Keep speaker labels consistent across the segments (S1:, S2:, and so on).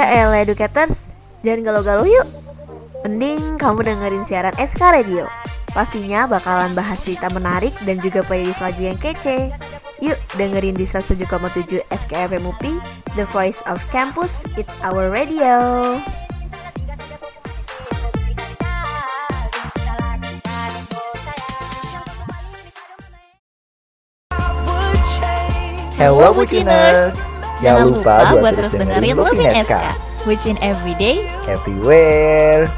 S1: Ya elah educators, jangan galau-galau yuk. Mending kamu dengerin siaran SK Radio. Pastinya bakalan bahas cerita menarik dan juga playlist lagu yang kece. Yuk dengerin di 107,7 SKFM UPI The Voice of Campus, It's Our Radio.
S2: Hello Buciners
S3: Jangan lupa buat terus dengerin Loving SK Bucin everyday
S2: Everywhere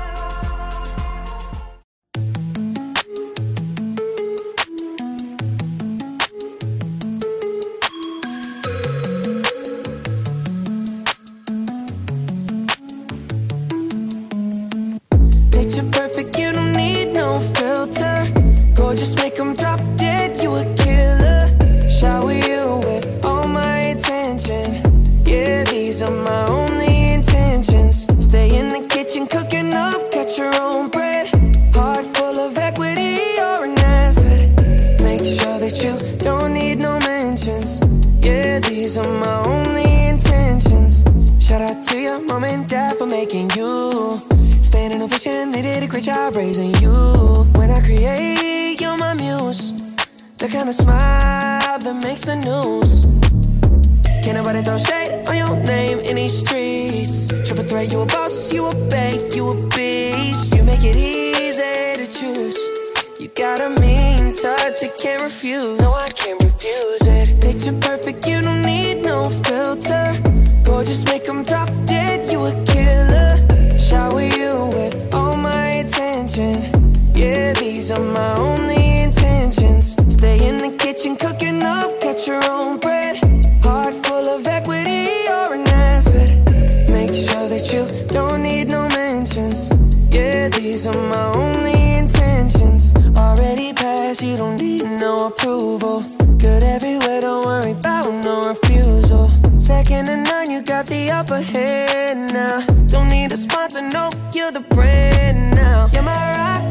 S4: hand now. Don't need a sponsor, no, you're the brand now. You're my rock,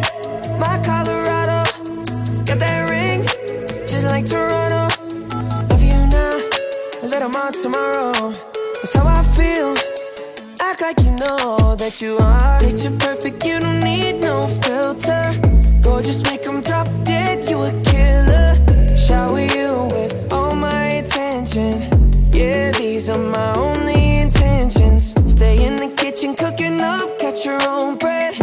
S4: my Colorado. Got that ring, just like Toronto. Love you now, a little more tomorrow. That's how I feel. Act like you know that you are. Picture perfect, you don't need no filter. Gorgeous, make 'em drop dead, you a killer. Shower you with all my attention. Yeah, these are my only intentions. Stay in the kitchen, cooking up, got your own bread.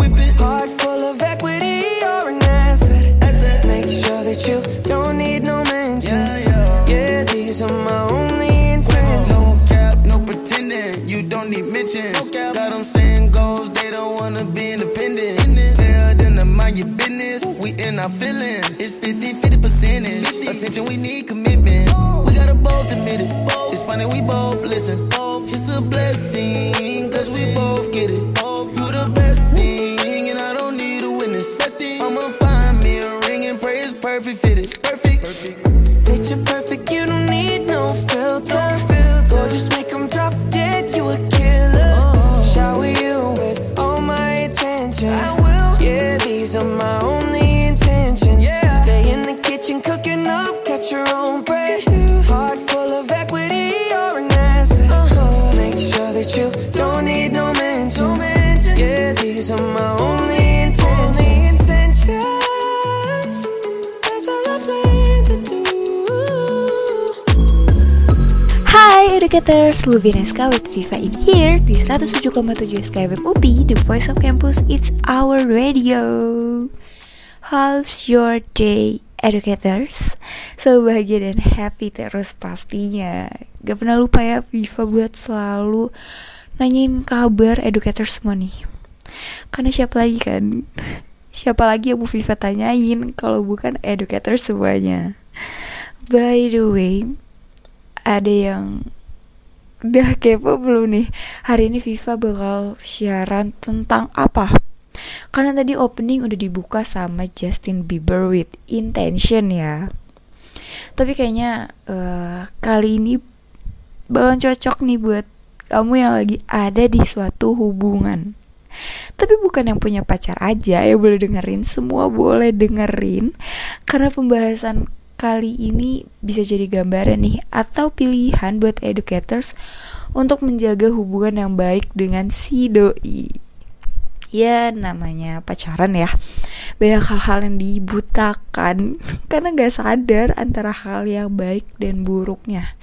S3: Educators, Luvineska with Viva in here Di 107,7 SKFM UPI, The Voice of Campus, It's Our Radio. How's your day, educators? So bahagia dan happy terus pastinya. Gak pernah lupa ya Viva buat selalu nanyain kabar educators semua nih. Karena siapa lagi kan? Siapa lagi yang mau Viva tanyain kalau bukan educators semuanya? By the way, ada yang udah kepo belum nih? Hari ini Viva bakal siaran tentang apa? Karena tadi opening udah dibuka sama Justin Bieber with Intention ya. Tapi kayaknya eh, kali ini bakal cocok nih buat kamu yang lagi ada di suatu hubungan. Tapi bukan yang punya pacar aja ya boleh dengerin semua boleh dengerin. Karena pembahasan kali ini bisa jadi gambaran nih atau pilihan buat educators untuk menjaga hubungan yang baik dengan si doi. Ya namanya pacaran ya Banyak hal-hal yang dibutakan Karena gak sadar antara hal yang baik dan buruknya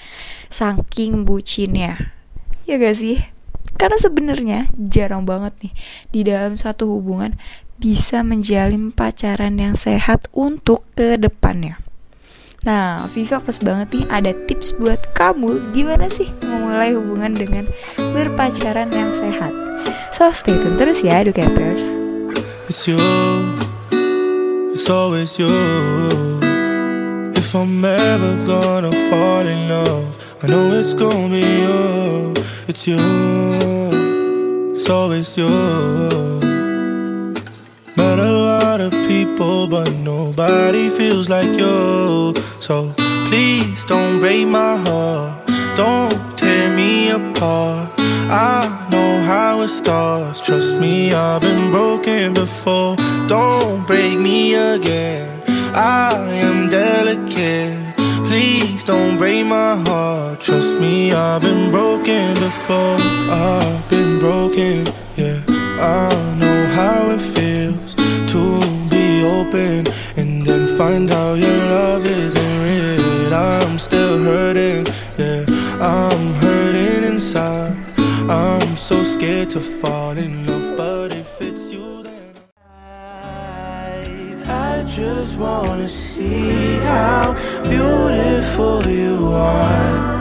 S3: Saking bucinnya Ya gak sih? Karena sebenarnya jarang banget nih Di dalam satu hubungan Bisa menjalin pacaran yang sehat untuk ke depannya Nah, Viva pas banget nih ada tips buat kamu gimana sih memulai hubungan dengan berpacaran yang sehat. So stay tune terus ya educators.
S5: It's you, it's always you. If I'm ever gonna fall in love, I know it's gonna be you. It's you, it's always you. Met a lot of people, but nobody feels like you. So please don't break my heart, don't tear me apart. I know how it starts. Trust me, I've been broken before. Don't break me again. I am delicate. Please don't break my heart. Trust me, I've been broken before. I've been broken, yeah. I know how it feels to be open and then find out your love isn't. I'm still hurting, yeah. I'm hurting inside. I'm so scared to fall in love, but if it's you, then I, I just wanna see how beautiful you are.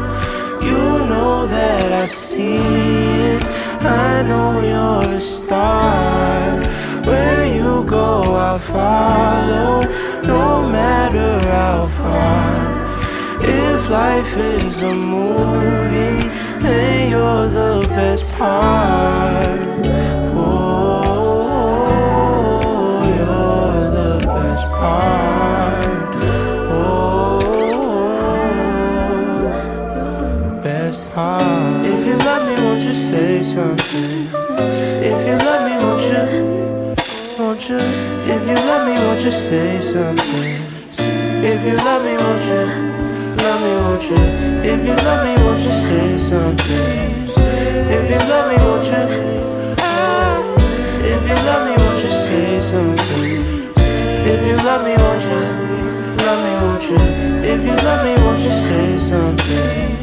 S5: You know that I see it. I know you're a star. Where you go, I'll follow, life is a movie, then you're the best part. Oh, you're the best part. Oh, best part. If you love me, won't you say something? If you love me, won't you? Won't you? If you love me, won't you say something? If you love me, won't you? Me, won't you? If you love me, won't you say something? If you love me, won't you? Ah, if you love me, won't you say something? If you love me, won't you? Love me, won't you? If you love me, won't you say something?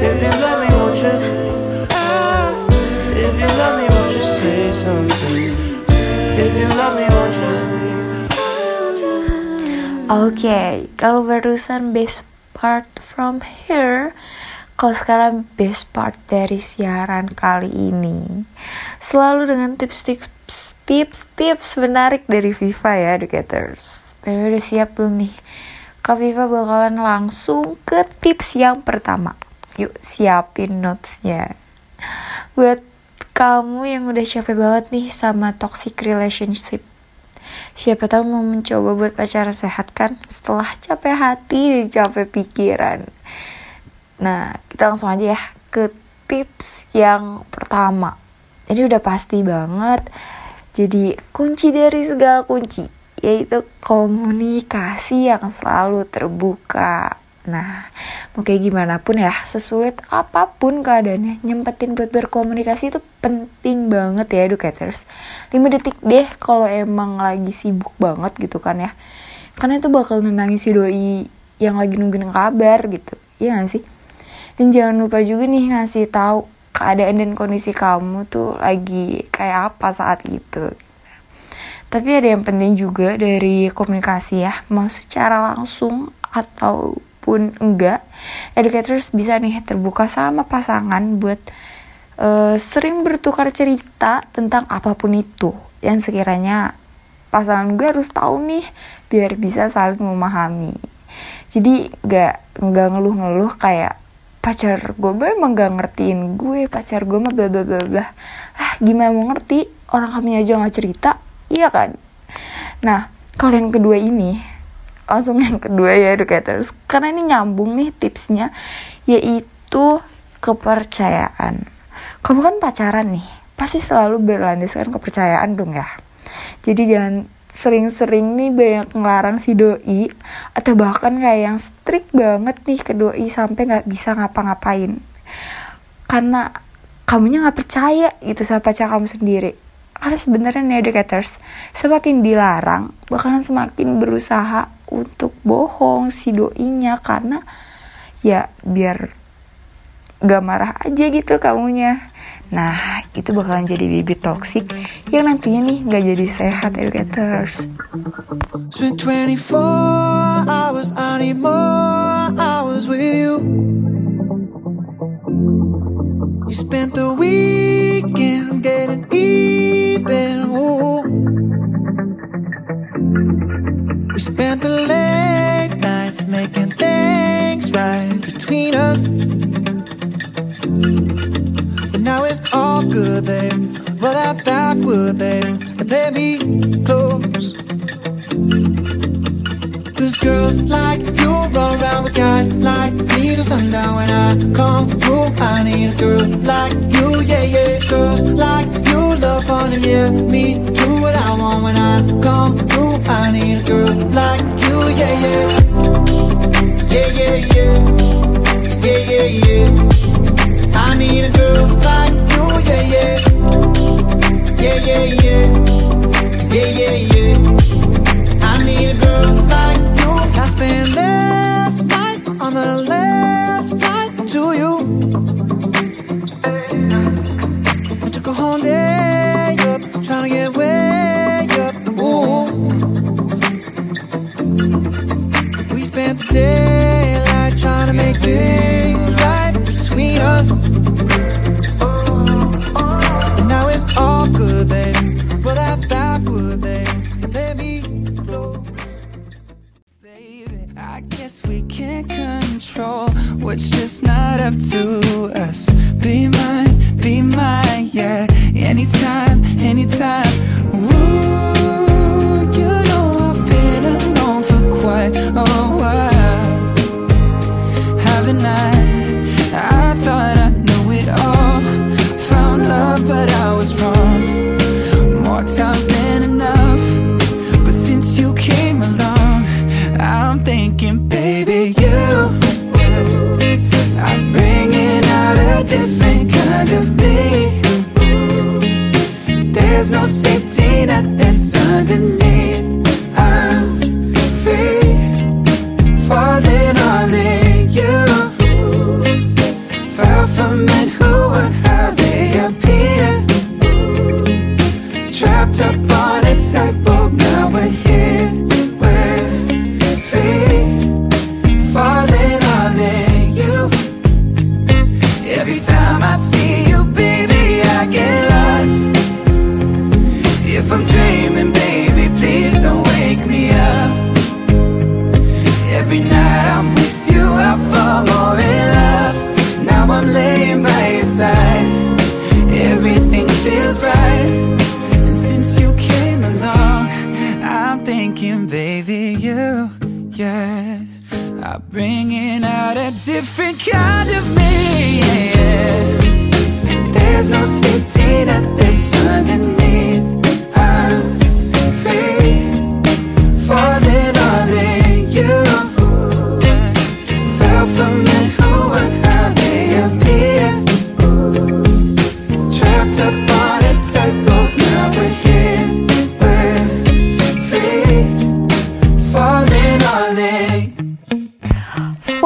S5: If you love me, won't you? Ah, if you love me, won't you say something? If you love me, won't you?
S3: Oke, kalau barusan best part from here, kalau sekarang best part dari siaran kali ini, selalu dengan tips-tips tips-tips menarik dari Viva ya, educators. Pero udah siap belum nih? Kak Viva bakalan langsung ke tips yang pertama. Yuk siapin notesnya. Buat kamu yang udah capek banget nih sama toxic relationship Siapa tahu mau mencoba buat pacaran sehat kan setelah capek hati capek pikiran. Nah, kita langsung aja ya ke tips yang pertama. Ini udah pasti banget. Jadi kunci dari segala kunci yaitu komunikasi yang selalu terbuka. Nah, mau kayak gimana pun ya, sesulit apa pun keadaannya, nyempetin buat berkomunikasi itu penting banget ya educators. 5 detik deh kalau emang lagi sibuk banget gitu kan ya. Karena itu bakal nenangin si doi yang lagi nungguin kabar gitu. Iya gak sih? Dan jangan lupa juga nih ngasih tahu keadaan dan kondisi kamu tuh lagi kayak apa saat itu. Tapi ada yang penting juga dari komunikasi ya, mau secara langsung atau pun enggak, educators bisa nih terbuka sama pasangan buat uh, sering bertukar cerita tentang apa pun itu. Yang sekiranya pasangan gue harus tahu nih biar bisa saling memahami. Jadi nggak nggak ngeluh-ngeluh kayak pacar gue emang gak ngertiin gue pacar gue mah bla bla bla bla. Ah gimana mau ngerti? Orang kami aja nggak cerita? Iya kan? Nah kalau yang kedua ini langsung yang kedua ya educators karena ini nyambung nih tipsnya yaitu kepercayaan. Kamu kan pacaran nih pasti selalu berlandaskan kepercayaan dong ya. Jadi jangan sering-sering nih banyak ngelarang si doi atau bahkan kayak yang strict banget nih ke doi sampai nggak bisa ngapa-ngapain. Karena kamunya nggak percaya gitu sama pacar kamu sendiri karena sebenarnya nih educators semakin dilarang bakalan semakin berusaha untuk bohong si doinya karena ya biar gak marah aja gitu kamunya. Nah itu bakalan jadi bibit toksik yang nantinya nih gak jadi sehat educators.
S6: Spent 24 hours, I need more hours with you. You spent come through. I need a girl like you, yeah, yeah. Girls like you love fun and yeah, me do what I want when I come through. I need a girl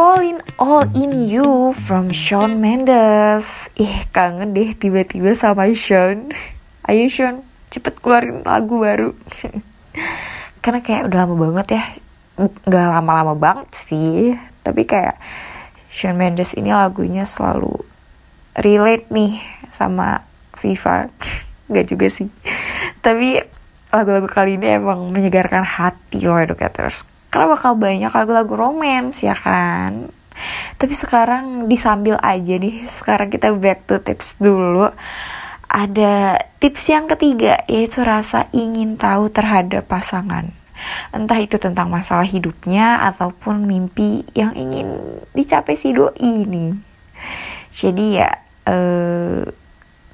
S6: Falling All In You from
S3: Shawn Mendes. Ih kangen deh tiba-tiba sama Shawn. Ayo Shawn cepet keluarin lagu baru. Karena kayak udah lama banget ya. Gak lama-lama banget sih. Tapi kayak Shawn Mendes ini lagunya selalu relate nih sama Viva. Gak juga sih. Tapi lagu-lagu kali ini emang menyegarkan hati loh educators Karena bakal banyak lagu-lagu romance ya kan? Tapi sekarang disambil aja nih. Sekarang kita back to tips dulu. Ada tips yang ketiga Yaitu rasa ingin tahu terhadap pasangan. Entah itu tentang masalah hidupnya Ataupun mimpi yang ingin dicapai si doi ini. Jadi ya eh,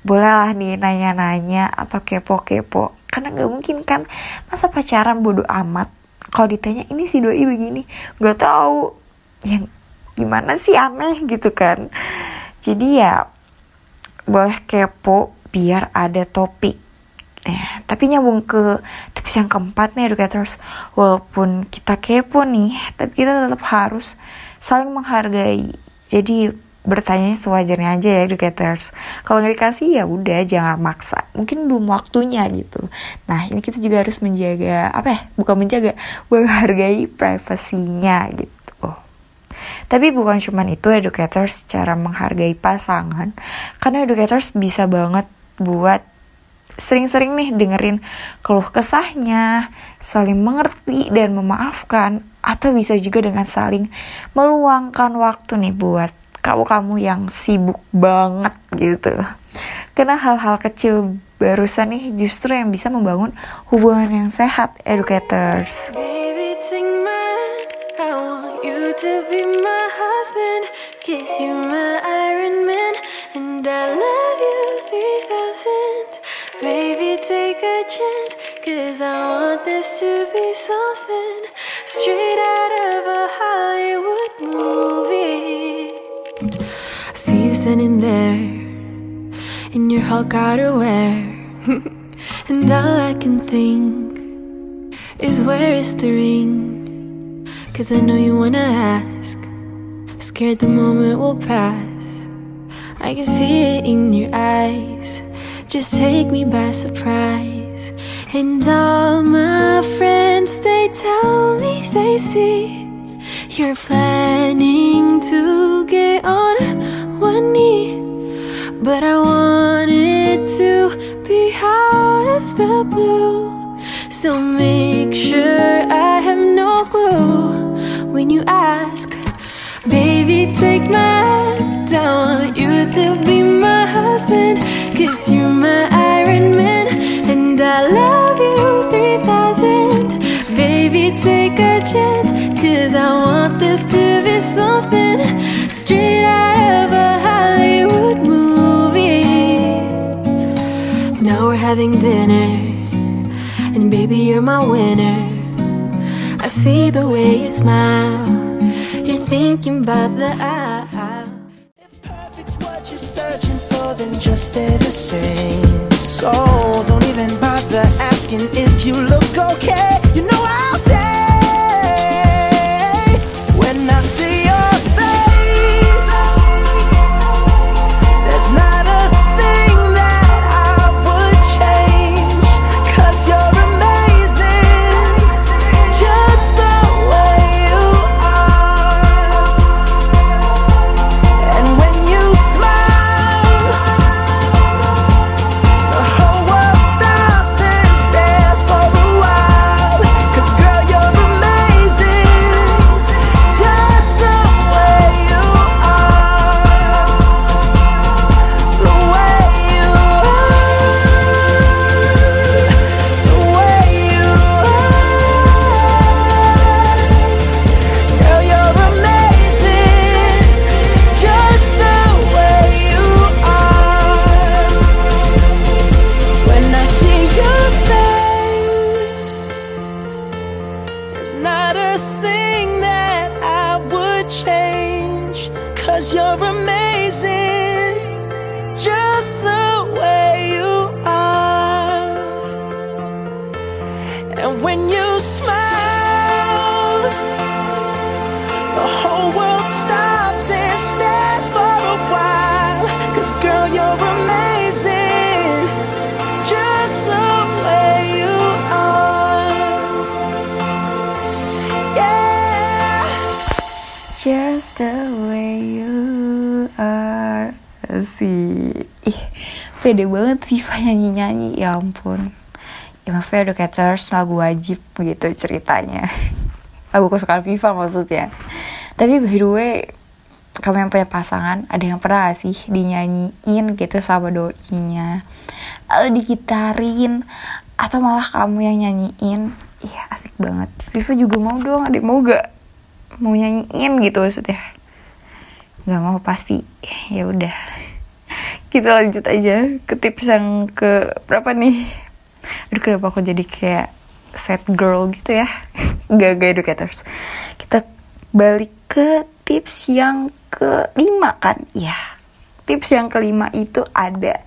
S3: bolehlah nih nanya-nanya atau kepo-kepo. Karena nggak mungkin kan masa pacaran bodoh amat kalau ditanya ini si doi begini? Nggak tahu. Yang gimana sih aneh gitu kan. Jadi ya boleh kepo biar ada topik. Ya, tapi nyambung ke tips yang keempat nih educators. Walaupun kita kepo nih tapi kita tetap harus saling menghargai. Jadi bertanya sewajarnya aja ya educators kalau nggak dikasih ya udah jangan maksa. Mungkin belum waktunya gitu. Nah ini kita juga harus menjaga apa ya bukan menjaga menghargai privasinya gitu. Tapi bukan cuman itu educators cara menghargai pasangan. Karena educators bisa banget buat sering-sering nih dengerin keluh kesahnya, saling mengerti dan memaafkan, atau bisa juga dengan saling meluangkan waktu nih buat kamu-kamu yang sibuk banget gitu. Karena hal-hal kecil barusan nih justru yang bisa membangun hubungan yang sehat, educators.
S7: Baby, take my hand. I want you to be my husband. Kiss you, my Iron Man. And I love you 3000. Baby, take a chance. Cause I want this to be something straight out of a Hollywood movie. Standing there in your Hulk outerwear. and all I can think is where is the ring? Cause I know you wanna ask. Scared the moment will pass. I can see it in your eyes. Just take me by surprise. And all my friends, they tell me they see you're planning to get on knee. But I want it to be out of the blue. So make sure I have no clue when you ask. Baby, take my hand. I want you to be my husband. Cause you're my Iron Man. And I love you 3000. Baby, take a chance. Cause I want this to be something having dinner. And baby, you're my winner. I see the way you smile. You're thinking about the aisle.
S2: Perfect's what you're searching for, then just stay the same. So don't even bother asking if you look okay. You know Cause you're amazing,
S3: Asik Ih, pede banget Viva nyanyi-nyanyi Ya ampun. Ya maksudnya Educators lagu wajib gitu ceritanya. Lagu kesukaan Viva maksudnya. Tapi by the way Kamu yang punya pasangan Ada yang pernah gak sih dinyanyiin gitu sama doinya? Atau digitarin Atau malah kamu yang nyanyiin? Iya asik banget. Viva juga mau dong Adik mau gak? Mau nyanyiin gitu maksudnya. Nggak mau pasti. Ya udah kita lanjut aja ke tips yang ke berapa nih? Aduh kenapa aku jadi kayak sad girl gitu ya? Gak gak educators. Kita balik ke tips yang kelima kan? Ya tips yang kelima itu ada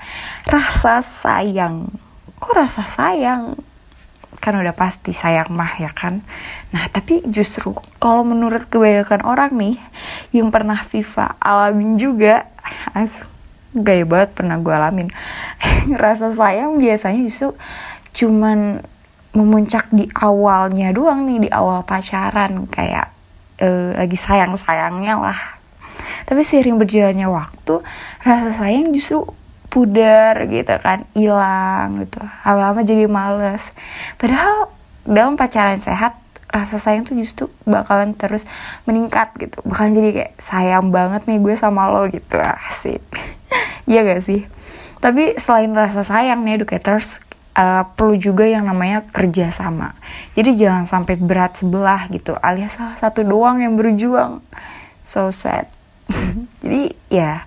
S3: rasa sayang. Kok rasa sayang? Kan udah pasti sayang mah ya kan? Nah tapi justru kalau menurut kebanyakan orang nih yang pernah Viva alamin juga gaya banget pernah gue alamin. Rasa sayang biasanya justru cuman memuncak di awalnya doang nih di awal pacaran. Kayak eh, lagi sayang sayangnya lah. Tapi seiring berjalannya waktu rasa sayang justru pudar gitu kan hilang gitu. Lama-lama jadi males. Padahal dalam pacaran sehat rasa sayang tuh justru bakalan terus meningkat gitu. Bakalan jadi kayak sayang banget nih gue sama lo gitu. Asik. Iya gak sih? Tapi selain rasa sayang nih educators uh, perlu juga yang namanya kerja sama jadi jangan sampai berat sebelah gitu alias salah satu doang yang berjuang. So sad. Jadi ya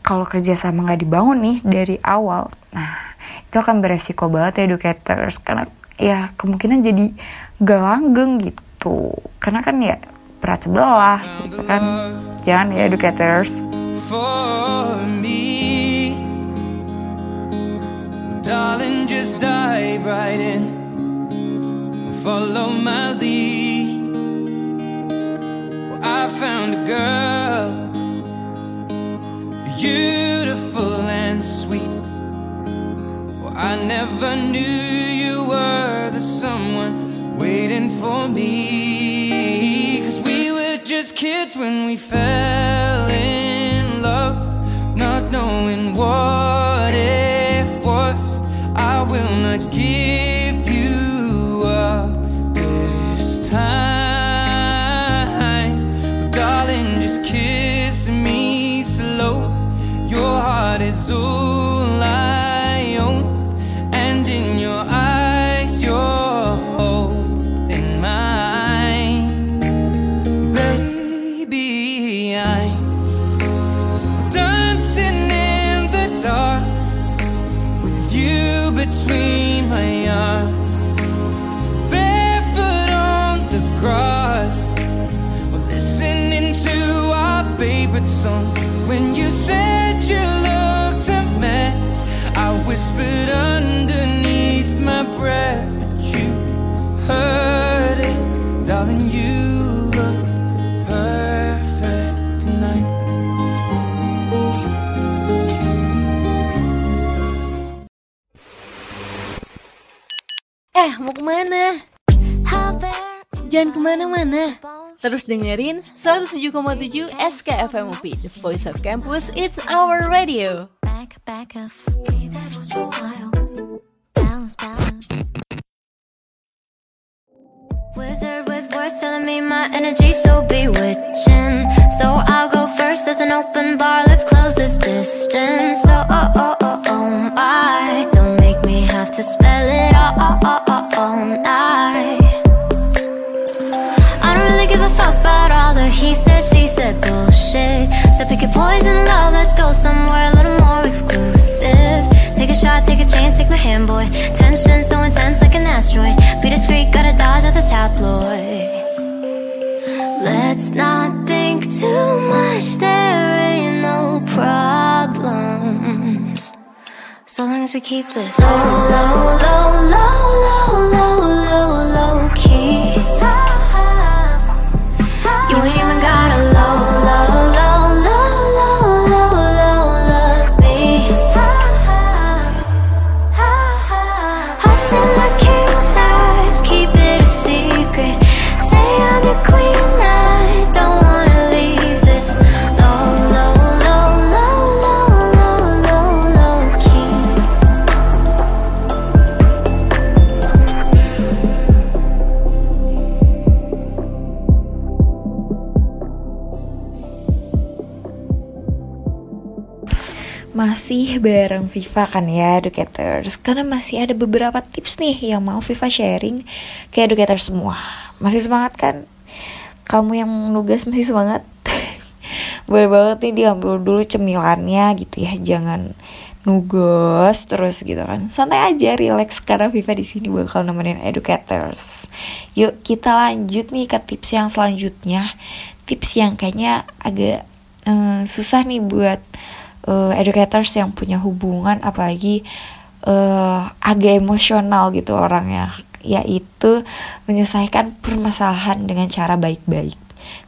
S3: kalau kerjasama nggak dibangun nih dari awal, nah itu akan beresiko banget ya educators karena ya kemungkinan jadi gak langgeng gitu. Karena kan ya berat sebelah gitu kan. Jangan ya educators.
S6: beautiful and sweet. I never knew you were the someone waiting for me. Cause we were just kids when we fell in love, not knowing what it was. I will not give you up this time. Darling, just kiss me slow. Your heart is all between my arms, barefoot on the grass, listening to our favorite song. When you said you looked a mess, I whispered underneath my breath, but you heard
S8: Eh, mau kemana? Jangan kemana-mana. Terus dengerin 107,7 SKFM The Voice of Campus, It's Our Radio.
S9: Wizard with telling me my so bewitching. So I'll go first. There's an open bar. Let's close this distance. Oh oh oh oh oh my! Don't make me have to spell it all, all, night. I don't really give a fuck about all the he said, she said bullshit. So pick your poison, love. Let's go somewhere a little more exclusive. Take a shot, take a chance, take my hand, boy. Tension so intense like an asteroid. Be discreet, gotta dodge at the tabloids. Let's not think too much, there ain't no problems. So long as we keep this low, low, low, low, low, low, low, low key.
S3: Masih bareng Viva kan ya educators? Karena masih ada beberapa tips nih yang mau Viva sharing ke educators semua. Masih semangat kan? Kamu yang nugas masih semangat? boleh banget nih diambil dulu cemilannya gitu ya jangan nugos terus gitu kan. Santai aja relax karena Viva di sini bakal nemenin educators. Yuk kita lanjut nih ke tips yang selanjutnya. Tips yang kayaknya agak uh, susah nih buat uh, educators yang punya hubungan apalagi uh, agak emosional gitu orangnya. Yaitu menyelesaikan permasalahan dengan cara baik-baik.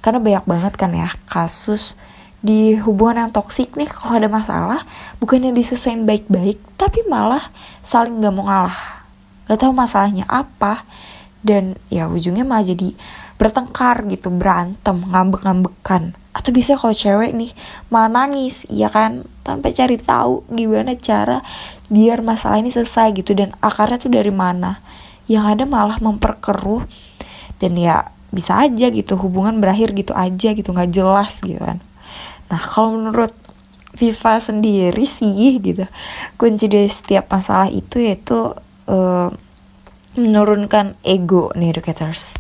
S3: Karena banyak banget kan ya kasus di hubungan yang toksik nih kalau ada masalah bukannya diselesain baik-baik tapi malah saling gak mau ngalah. Gak tahu masalahnya apa dan ya ujungnya malah jadi bertengkar gitu berantem ngambek-ngambekan atau bisa kalau cewek nih malah nangis ya kan? Tanpa cari tahu gimana cara biar masalah ini selesai gitu. Dan akarnya tuh dari mana? Yang ada malah memperkeruh. Dan ya bisa aja gitu. Hubungan berakhir gitu aja gitu. Nggak jelas gitu kan. Nah kalau menurut Viva sendiri sih gitu kunci dari setiap masalah itu yaitu uh, menurunkan ego nih educators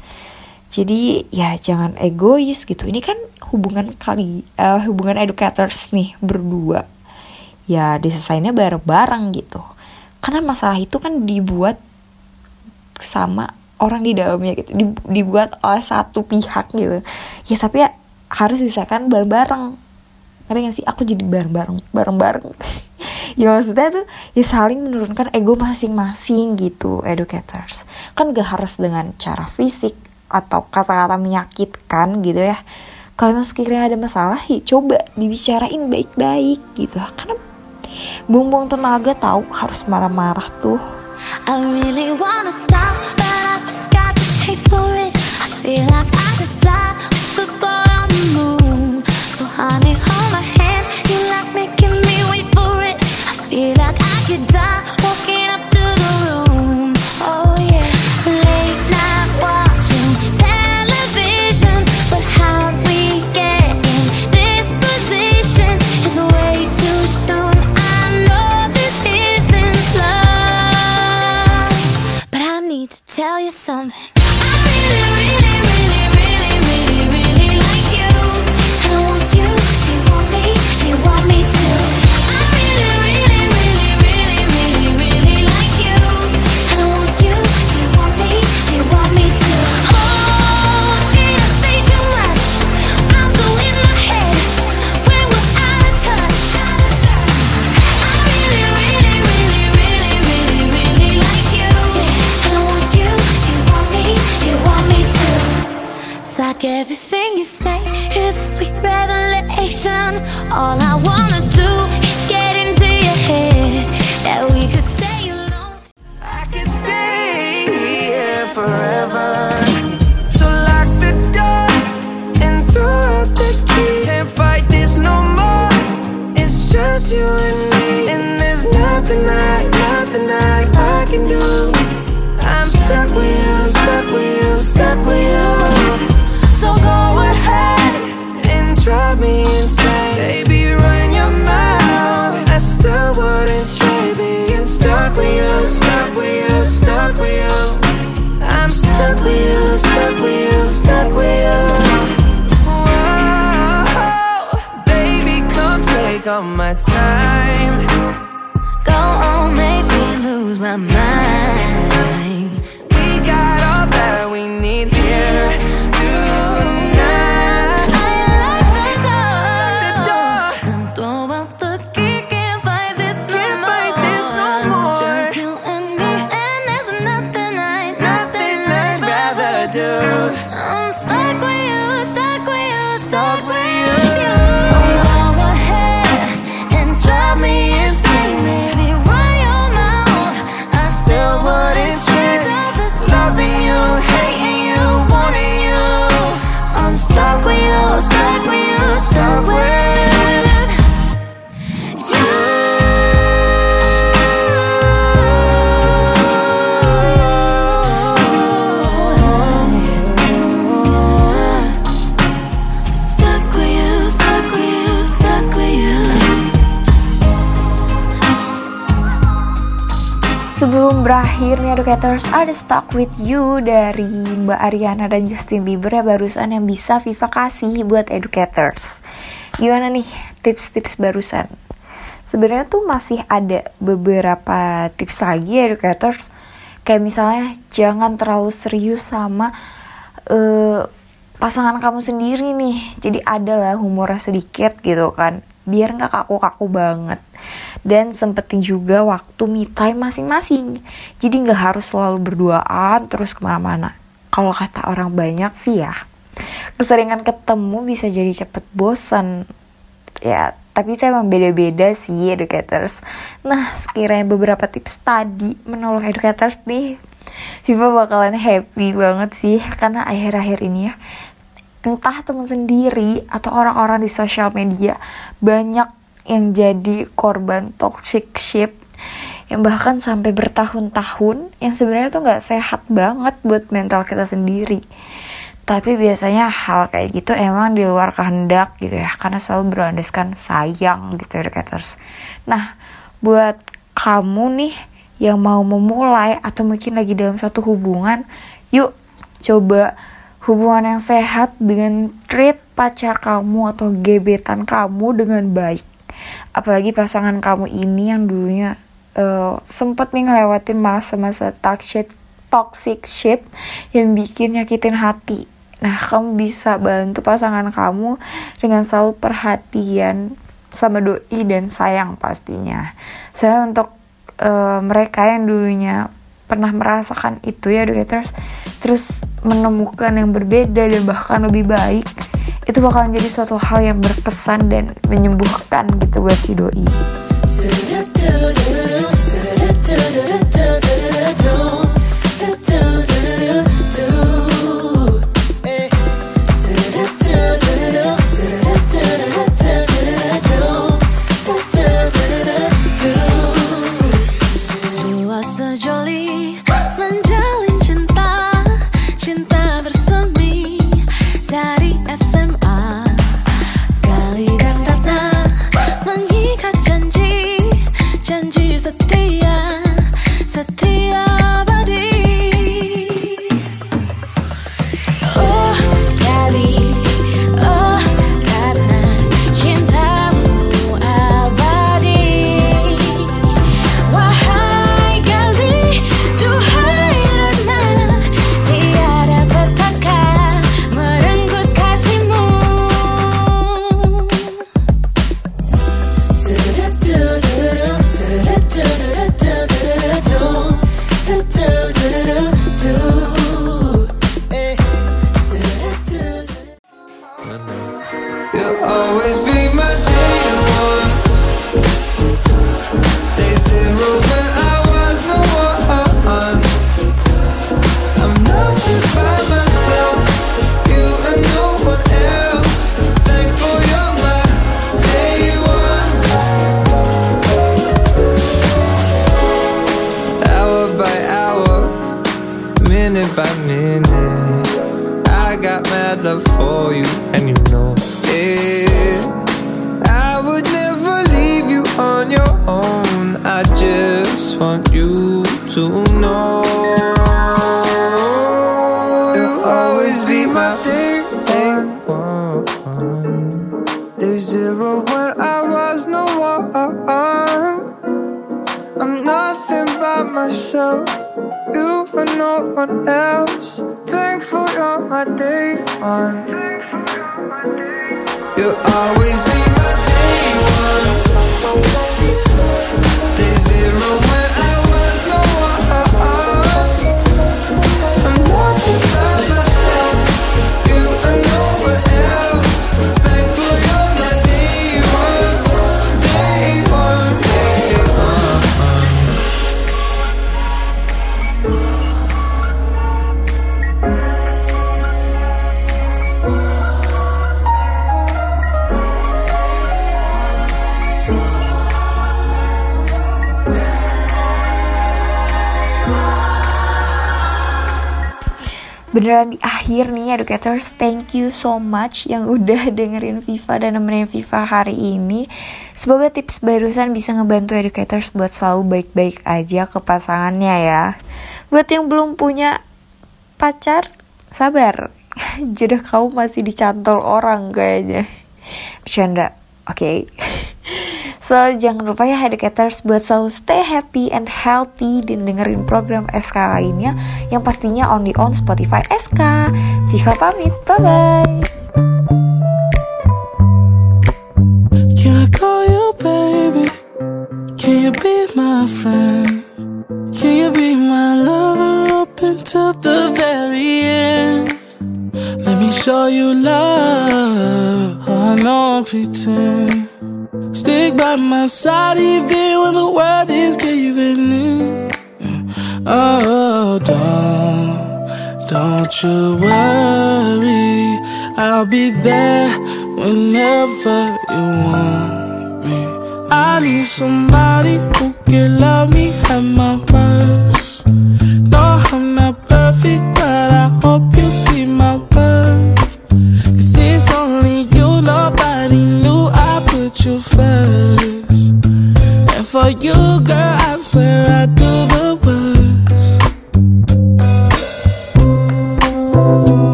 S3: jadi ya jangan egois gitu. Ini kan hubungan kali uh, hubungan educators nih berdua. Ya diselesainnya bareng-bareng gitu. Karena masalah itu kan dibuat sama orang di dalamnya gitu. Dibuat oleh satu pihak gitu. Ya tapi ya harus disahkan bareng-bareng. Ngerti gak sih? Aku jadi bareng-bareng bareng-bareng. Ya maksudnya tuh ya saling menurunkan ego masing-masing gitu educators. Kan gak harus dengan cara fisik atau kata-kata menyakitkan gitu ya kalau sekiranya ada masalah ya coba dibicarain baik-baik gitu karena bumbung tenaga tahu harus marah-marah tuh
S9: I really wanna stop, but I just got the taste for it. I feel like I could fly with the ball on the moon. So honey, hold my hand, you like making me wait for it. I feel like I could die
S6: take all my time.
S9: Go on, make me lose my mind.
S3: Berakhir nih educators ada Stuck With You dari Mbak Ariana dan Justin Bieber ya barusan yang bisa Viva kasih buat educators. gimana nih tips-tips barusan? Sebenarnya tuh masih ada beberapa tips lagi educators kayak misalnya jangan terlalu serius sama uh, pasangan kamu sendiri nih jadi adalah humornya sedikit gitu kan biar nggak kaku-kaku banget. Dan sempetin juga waktu me time masing-masing. Jadi nggak harus selalu berduaan terus ke mana-mana. Kalau kata orang banyak sih ya keseringan ketemu bisa jadi cepet bosan ya tapi saya memang beda-beda sih educators. Nah sekiranya beberapa tips tadi menolong educators nih Viva bakalan happy banget sih. Karena akhir-akhir ini ya entah teman sendiri atau orang-orang di sosial media banyak yang jadi korban toxic ship yang bahkan sampai bertahun-tahun yang sebenarnya tuh nggak sehat banget buat mental kita sendiri. Tapi biasanya hal kayak gitu emang di luar kehendak gitu ya karena selalu berlandaskan sayang gitu educators nah buat kamu nih yang mau memulai atau mungkin lagi dalam suatu hubungan yuk coba hubungan yang sehat dengan treat pacar kamu atau gebetan kamu dengan baik. Apalagi pasangan kamu ini yang dulunya uh, sempet nih ngelewatin masa-masa toxic toxic ship yang bikin nyakitin hati. Nah, kamu bisa bantu pasangan kamu dengan selalu perhatian sama doi dan sayang pastinya. Soalnya untuk uh, mereka yang dulunya pernah merasakan itu ya educators terus menemukan yang berbeda dan bahkan lebih baik itu bakalan jadi suatu hal yang berkesan dan menyembuhkan gitu buat si doi. Beneran di akhir nih educators thank you so much yang udah dengerin Viva dan nemenin Viva hari ini. Semoga tips barusan bisa ngebantu educators buat selalu baik-baik aja ke pasangannya ya. Buat yang belum punya pacar sabar. Jodoh kamu masih dicantol orang kayaknya. Bercanda, oke? So, jangan lupa ya educators buat selalu stay happy and healthy dan dengerin program SK lainnya yang pastinya only on Spotify SK. Viva pamit,
S10: I call you baby? Can you be my friend? Let me show you love. I don't pretend. Stick by my side even when the world is giving in. Oh, don't, don't you worry. I'll be there whenever you want me. I need somebody who can love me at my worst. Put. And for you, girl, I swear I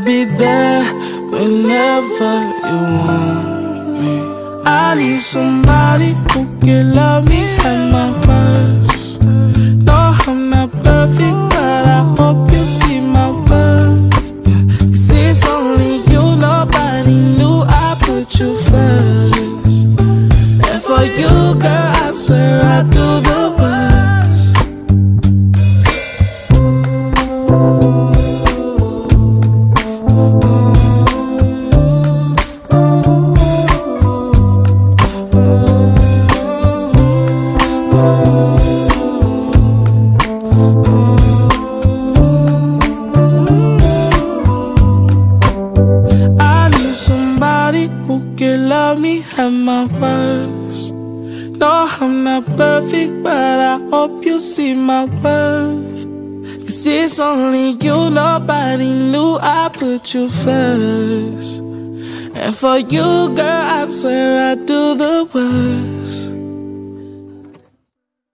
S10: I'll be there whenever you want me. I need somebody who can love me at my worst.